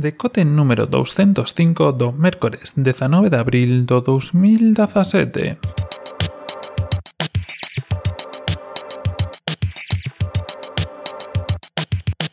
Decote número 205 do mércores 19 de abril do 2017.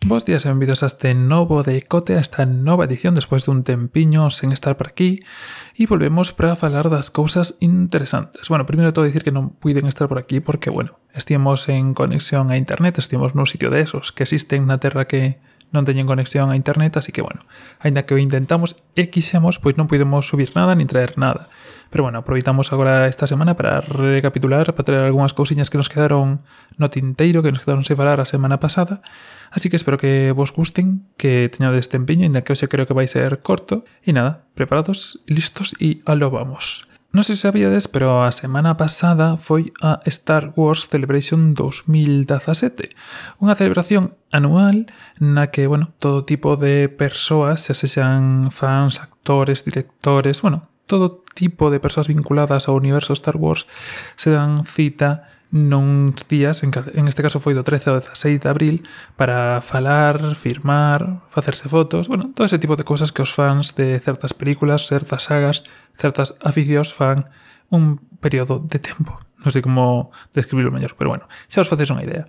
Bos días e benvidos a este novo decote, a esta nova edición despois dun tempiño sen estar por aquí e volvemos para falar das cousas interesantes. Bueno, primeiro todo dicir que non puiden estar por aquí porque, bueno, estivemos en conexión a internet, estivemos nun sitio de esos que existen na Terra que non teñen conexión a internet, así que bueno, aínda que o intentamos e quixemos, pois non podemos subir nada nin traer nada. Pero bueno, aproveitamos agora esta semana para recapitular, para traer algunhas cousiñas que nos quedaron no tinteiro, que nos quedaron se falar a semana pasada, así que espero que vos gusten, que teñades empeño, aínda que hoxe creo que vai ser corto, e nada, preparados, listos e alo vamos. Non sei se sabíades, pero a semana pasada foi a Star Wars Celebration 2017, unha celebración anual na que, bueno, todo tipo de persoas, xa sexan fans, actores, directores, bueno, todo tipo de persoas vinculadas ao universo Star Wars se dan cita non días, en, en este caso foi do 13 ao 16 de abril, para falar, firmar, facerse fotos, bueno, todo ese tipo de cosas que os fans de certas películas, certas sagas, certas aficios fan un período de tempo. Non sei como describirlo mellor, pero bueno, xa os facedes unha idea.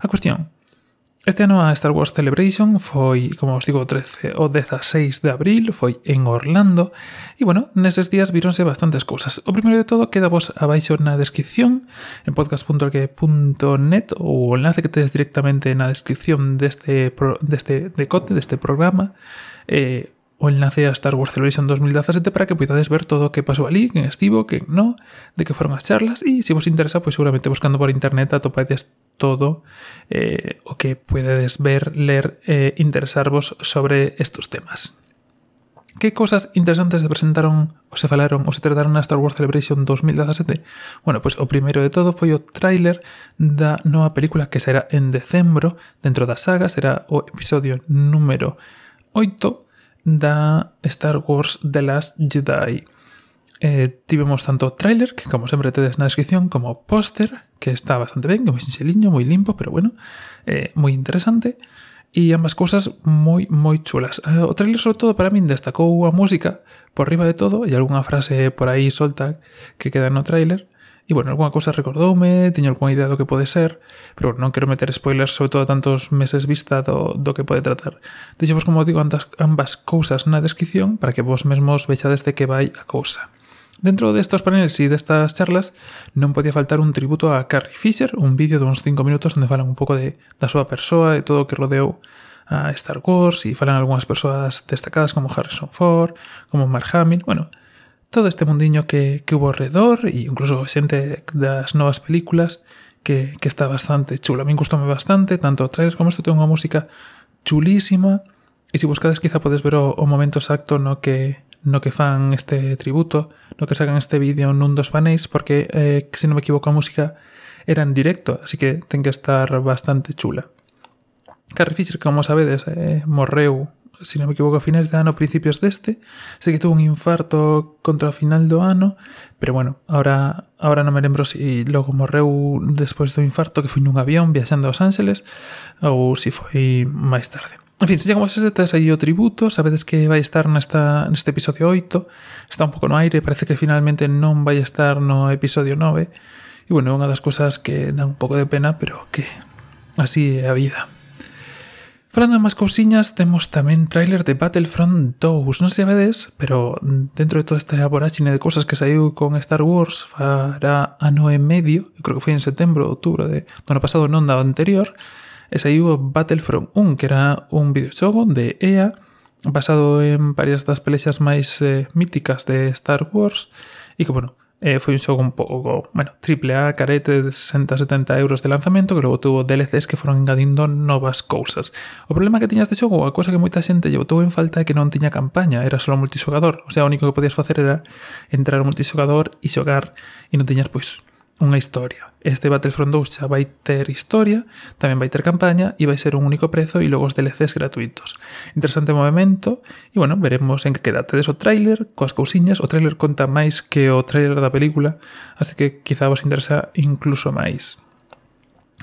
A cuestión Este ano a Star Wars Celebration foi, como os digo, 13 ou 16 de abril, foi en Orlando, e bueno, neses días vironse bastantes cousas. O primeiro de todo queda vos abaixo na descripción, en podcast.org.net, ou o enlace que tedes directamente na descripción deste, pro, deste decote, deste programa, eh, o enlace a Star Wars Celebration 2017 para que poidades ver todo o que pasou ali, quen estivo, quen no, de que foron as charlas e se vos interesa, pois seguramente buscando por internet atopades todo eh, o que podedes ver, ler e eh, interesarvos sobre estos temas. Que cosas interesantes se presentaron ou se falaron ou se trataron na Star Wars Celebration 2017? Bueno, pois o primeiro de todo foi o tráiler da nova película que será en decembro dentro da saga, será o episodio número 8 da Star Wars The Last Jedi. Eh, tivemos tanto trailer, que como sempre tedes na descripción, como póster, que está bastante ben, que moi sinxeliño, moi limpo, pero bueno, eh, moi interesante. E ambas cousas moi, moi chulas. Eh, o trailer, sobre todo, para min destacou a música por riba de todo e algunha frase por aí solta que queda no trailer, E, bueno, algunha cousa recordoume, teño algunha idea do que pode ser, pero bueno, non quero meter spoilers sobre todo a tantos meses vista do, do que pode tratar. Deixemos, como digo, ambas, ambas cousas na descripción para que vos mesmos vexades de que vai a cousa. Dentro destos paneles e destas charlas non podía faltar un tributo a Carrie Fisher, un vídeo de uns 5 minutos onde falan un pouco de, da súa persoa e todo o que rodeou a Star Wars e falan algunhas persoas destacadas como Harrison Ford, como Mark Hamill, bueno, todo este mundiño que, que hubo alrededor e incluso xente das novas películas que, que está bastante chula. A min gustoume bastante, tanto o trailer como isto ten unha música chulísima e se buscades quizá podes ver o, o momento exacto no que no que fan este tributo, no que sacan este vídeo nun dos panéis, porque, eh, se non me equivoco, a música era en directo, así que ten que estar bastante chula. Carrie Fisher, como sabedes, eh, morreu se non me equivoco, a finais de ano, principios deste. Sei que tuvo un infarto contra o final do ano, pero bueno, ahora ahora non me lembro se si logo morreu despois do infarto que foi nun avión viaxando aos Ángeles ou se si foi máis tarde. En fin, se chegamos a ese aí o tributo, sabedes que vai estar nesta, neste episodio 8, está un pouco no aire, parece que finalmente non vai estar no episodio 9, e bueno, é unha das cousas que dan un pouco de pena, pero que así é a vida. Falando de máis cousiñas, temos tamén trailer de Battlefront 2. Non se vedes, pero dentro de toda esta voráxine de cousas que saiu con Star Wars fará ano e medio, creo que foi en setembro ou outubro de, do ano pasado, non da anterior, e saiu Battlefront 1, que era un videoxogo de EA basado en varias das pelexas máis eh, míticas de Star Wars e que, bueno, eh, foi un xogo un pouco, bueno, triple A, carete de 60-70 euros de lanzamento, que logo tuvo DLCs que foron engadindo novas cousas. O problema que tiña este xogo, a cousa que moita xente lle botou en falta é que non tiña campaña, era só multixogador. O sea, o único que podías facer era entrar ao multixogador e xogar e non tiñas, pois, unha historia. Este Battlefront 2 xa vai ter historia, tamén vai ter campaña e vai ser un único prezo e logo os DLCs gratuitos. Interesante movimento e, bueno, veremos en que queda. Tedes o tráiler coas cousiñas, o tráiler conta máis que o tráiler da película, así que quizá vos interesa incluso máis.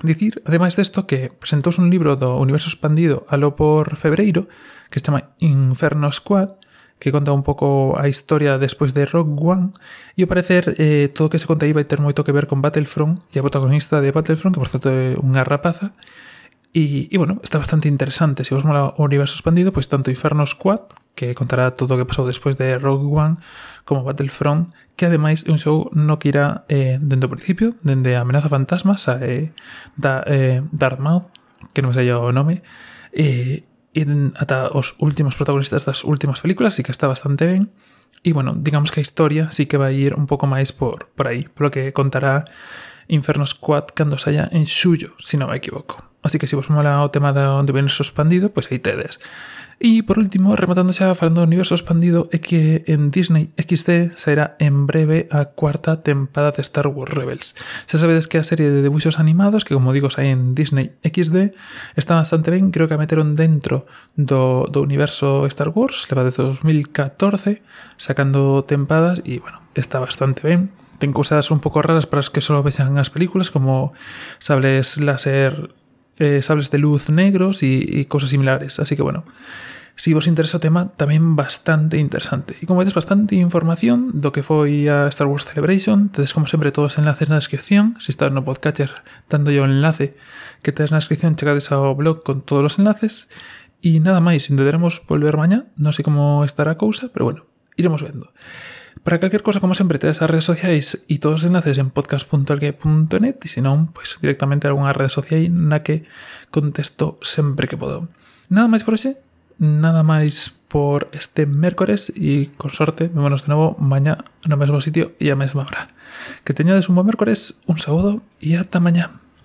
Dicir, ademais desto, que presentouse un libro do universo expandido alo por febreiro que se chama Inferno Squad, que conta un pouco a historia despois de Rogue One e ao parecer eh, todo o que se conta aí vai ter moito que ver con Battlefront e a protagonista de Battlefront que por certo é unha rapaza E, e bueno, está bastante interesante. Se vos mola o universo expandido, pois tanto Inferno Squad Que contará todo o que pasou despois de Rogue One Como Battlefront Que ademais é un show no que irá eh, Dende o principio, dende a Amenaza Fantasma a eh, da, eh, Darth Maul Que non me sei o nome eh, en, ata os últimos protagonistas das últimas películas, así que está bastante ben. E, bueno, digamos que a historia sí que vai ir un pouco máis por, por aí, polo que contará Inferno Squad cando saia en xullo, se si non me equivoco. Así que se vos mola o tema de universo viene expandido, pois pues aí tedes. E por último, rematando xa falando do universo expandido, é que en Disney XD sairá en breve a cuarta tempada de Star Wars Rebels. Xa sabedes que a serie de debuxos animados, que como digo sai en Disney XD, está bastante ben, creo que a meteron dentro do, do universo Star Wars, leva desde 2014, sacando tempadas, e bueno, está bastante ben ten cousas un pouco raras para as que só vexan as películas, como sables láser, eh, sables de luz negros e, e cousas similares. Así que, bueno, si vos interesa o tema, tamén bastante interesante. E como vedes, bastante información do que foi a Star Wars Celebration. Tedes, como sempre, todos os enlaces na descripción. Se estás no podcatcher, dándolle o enlace que tedes na descripción, chegades ao blog con todos os enlaces. E nada máis, intentaremos volver mañá. Non sei como estará a cousa, pero bueno, iremos vendo. Para cualquier cosa, como siempre, tedes las redes sociais e todos os enlaces en podcast.algue.net e se non, pois pues, directamente algunha rede social na que contesto sempre que podo. Nada máis por hoxe, nada máis por este mércores e con sorte, vémonos de novo mañá no mesmo sitio e a mesma hora. Que teñades un bo mércores, un saúdo e ata mañá.